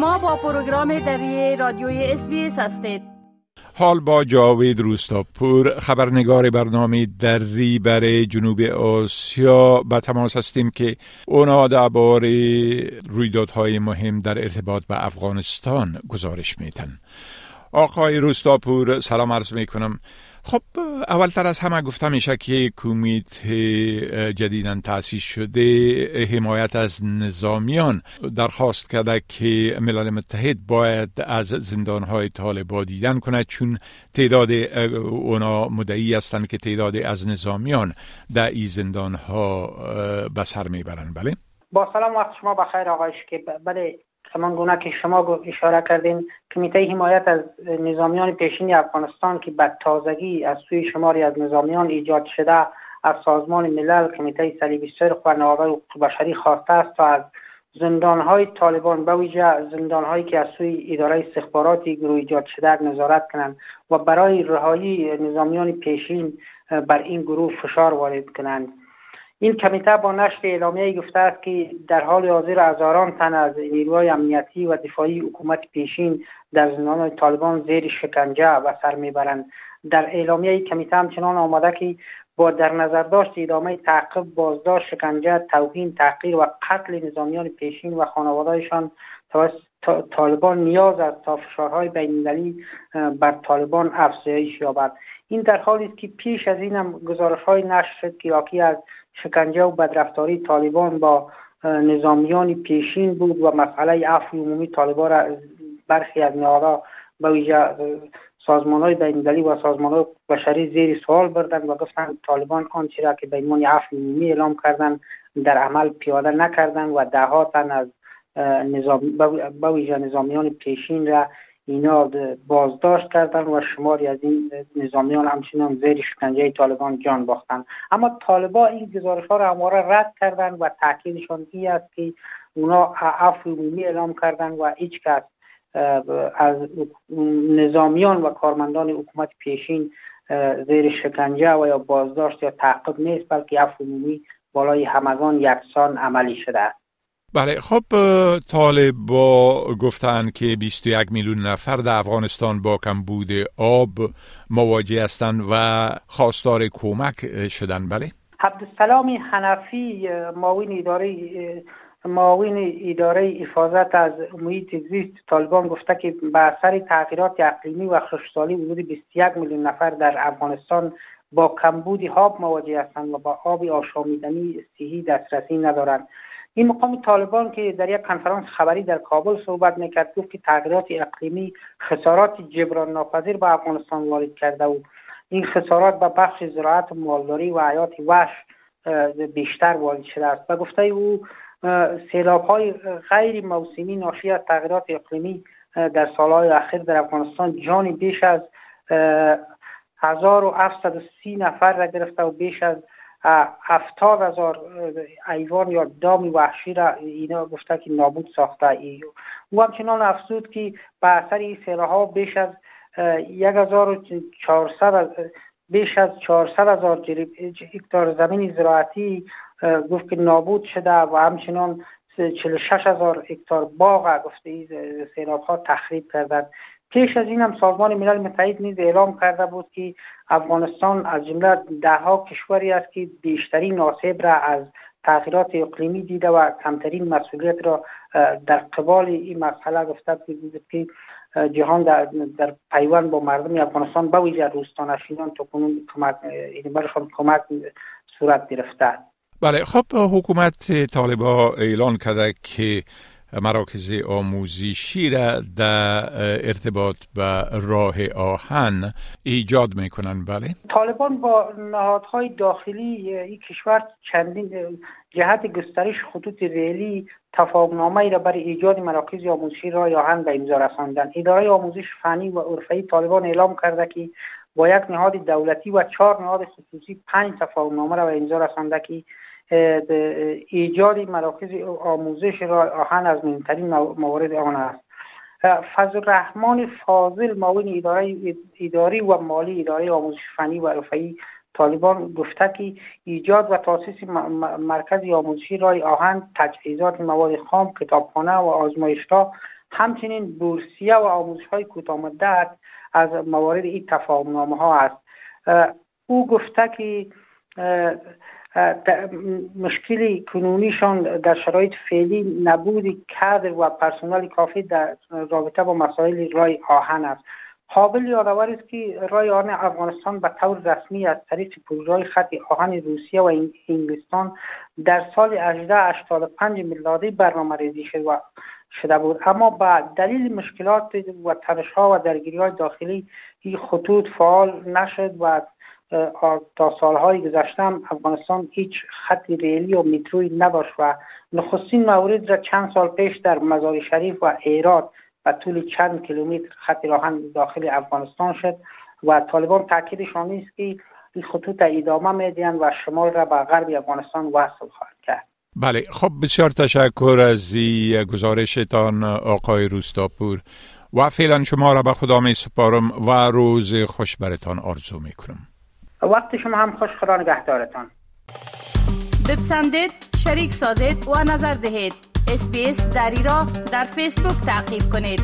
شما با پروگرام دری رادیوی اس هستید. حال با جاوید روستاپور خبرنگار برنامه دری برای جنوب آسیا. به تماس هستیم که اونا درباره رویدادهای مهم در ارتباط به افغانستان گزارش میتن آقای روستاپور سلام عرض می‌کنم خب اولتر از همه گفته میشه که کمیته جدیدن تأسیس شده حمایت از نظامیان درخواست کرده که ملل متحد باید از زندانهای طالبا دیدن کند چون تعداد اونا مدعی هستند که تعداد از نظامیان در این زندانها به سر می‌برند بله؟ با سلام وقت شما بخیر آقایش که بله همان گونه که شما اشاره کردین کمیته حمایت از نظامیان پیشین افغانستان که به تازگی از سوی شماری از نظامیان ایجاد شده از سازمان ملل کمیته صلیبی سرخ و نهادهای حقوق بشری خواسته است تا از زندانهای طالبان به ویژه زندانهایی که از سوی اداره استخباراتی گروه ایجاد شده نظارت کنند و برای رهایی نظامیان پیشین بر این گروه فشار وارد کنند. این کمیته با نشر اعلامیه گفته است که در حال حاضر هزاران تن از نیروهای امنیتی و دفاعی حکومت پیشین در زندان طالبان زیر شکنجه و سر می‌برند. در اعلامیه کمیته همچنان آمده که با در نظر داشت ادامه تعقیب بازداشت شکنجه توهین تحقیر و قتل نظامیان پیشین و خانوادهشان توسط طالبان نیاز است تا فشارهای بینالمللی بر طالبان افزایش یابد. این در حالی است که پیش از این هم گزارش های نشر شد که از شکنجه و بدرفتاری طالبان با نظامیان پیشین بود و مسئله عفو عمومی طالبان را برخی از نهادها به ویژه سازمان های و سازمان های بشری زیر سوال بردن و گفتند طالبان آنچه را که به عفو عمومی اعلام کردن در عمل پیاده نکردن و ده تن از نظام به ویژه نظامیان پیشین را اینا بازداشت کردن و شماری از این نظامیان همچنان زیر شکنجه طالبان جان باختن. اما طالبا این گزارش ها را همواره رد کردن و تاکیدشان این است که اونا عفو عمومی اعلام کردن و هیچ کس از نظامیان و کارمندان حکومت پیشین زیر شکنجه و یا بازداشت یا تعقیب نیست بلکه عفو عمومی بالای همگان یکسان عملی شده است. بله خب طالبا گفتن که 21 میلیون نفر در افغانستان با کمبود آب مواجه هستند و خواستار کمک شدن. بله. عبدالسلام حنفی معاون اداره معاون اداره حفاظت از محیط زیست طالبان گفته که به اثر تغییرات اقلیمی و خشکسالی حدود 21 میلیون نفر در افغانستان با کمبود آب مواجه هستند و با آب آشامیدنی صحی دسترسی ندارند. این مقام طالبان که در یک کنفرانس خبری در کابل صحبت می‌کرد گفت که تغییرات اقلیمی خسارات جبران ناپذیر به افغانستان وارد کرده و این خسارات به بخش زراعت مالداری و حیات وحش بیشتر وارد شده است. و گفته او سیلاب های غیر موسمی ناشی از تغییرات اقلیمی در سالهای اخیر در افغانستان جان بیش از 1730 نفر را گرفته و بیش از هفتاد هزار ایوان یا دام وحشی را اینا گفته که نابود ساخته. ای او همچنان افزود که به اثر این ها بیش از یک هزار بیش از چهارصد هزار هکتار زمین زراعتی گفت که نابود شده و همچنان 46 هزار هکتار باغ گفته سیلاب ها تخریب کردند. پیش از این هم سازمان ملل متحد نیز اعلام کرده بود که افغانستان از جمله دهها کشوری است که بیشترین آسیب را از تغییرات اقلیمی دیده و کمترین مسئولیت را در قبال این مسئله گفته بود که جهان در, در پیوند با مردم افغانستان به ویژه روستانشینان تا کنون کمک برشان کمک صورت گرفته. بله خب حکومت طالبا اعلان کرده که مراکز آموزشی را در ارتباط به راه آهن ایجاد می‌کنن بله؟ طالبان با نهادهای داخلی این کشور چندین جهت گسترش خطوط ریلی تفاهمنامه را برای ایجاد مراکز آموزشی راه آهن به امضا رساندن. اداره آموزش فنی و عرفه طالبان اعلام کرده که با یک نهاد دولتی و چهار نهاد خصوصی پنج تفاهمنامه را به امضا رسانده که ایجاد مراکز آموزش را آهن از مهمترین موارد آن است. فضل رحمان فاضل معاون اداره اداری و مالی اداره آموزش فنی و رفعی طالبان گفته که ایجاد و تاسیس مرکز آموزشی رای آهن تجهیزات مواد خام کتابخانه و آزمایشگاه همچنین بورسیه و آموزش های کوتاه مدت از موارد این تفاهم ها است او گفته که مشکلی کنونیشان در شرایط فعلی نبود کادر و پرسنل کافی در رابطه با مسائل رای آهن است. قابل یادآور است که رای آهن افغانستان به طور رسمی از طریق پروژه خط آهن روسیه و انگلستان در سال 1885 میلادی برنامه ریزی شد و شده بود. اما به دلیل مشکلات و تنش ها و درگیری های داخلی این خطوط فعال نشد و تا سالهای گذشتم افغانستان هیچ خط ریلی و متروی نداشت و نخستین مورد را چند سال پیش در مزار شریف و ایراد و طول چند کیلومتر خط راهن داخل افغانستان شد و طالبان تاکیدشان نیست که این خطوط ادامه میدین و شمال را به غرب افغانستان وصل خواهد کرد. بله خب بسیار تشکر از گزارشتان آقای روستاپور. و فعلا شما را به خدا می سپارم و روز خوش برتان آرزو می کنم. وقت شما هم خوش خدا نگهدارتان. بپسندید شریک سازید و نظر دهید. اسپیس دری را در فیسبوک تعقیب کنید.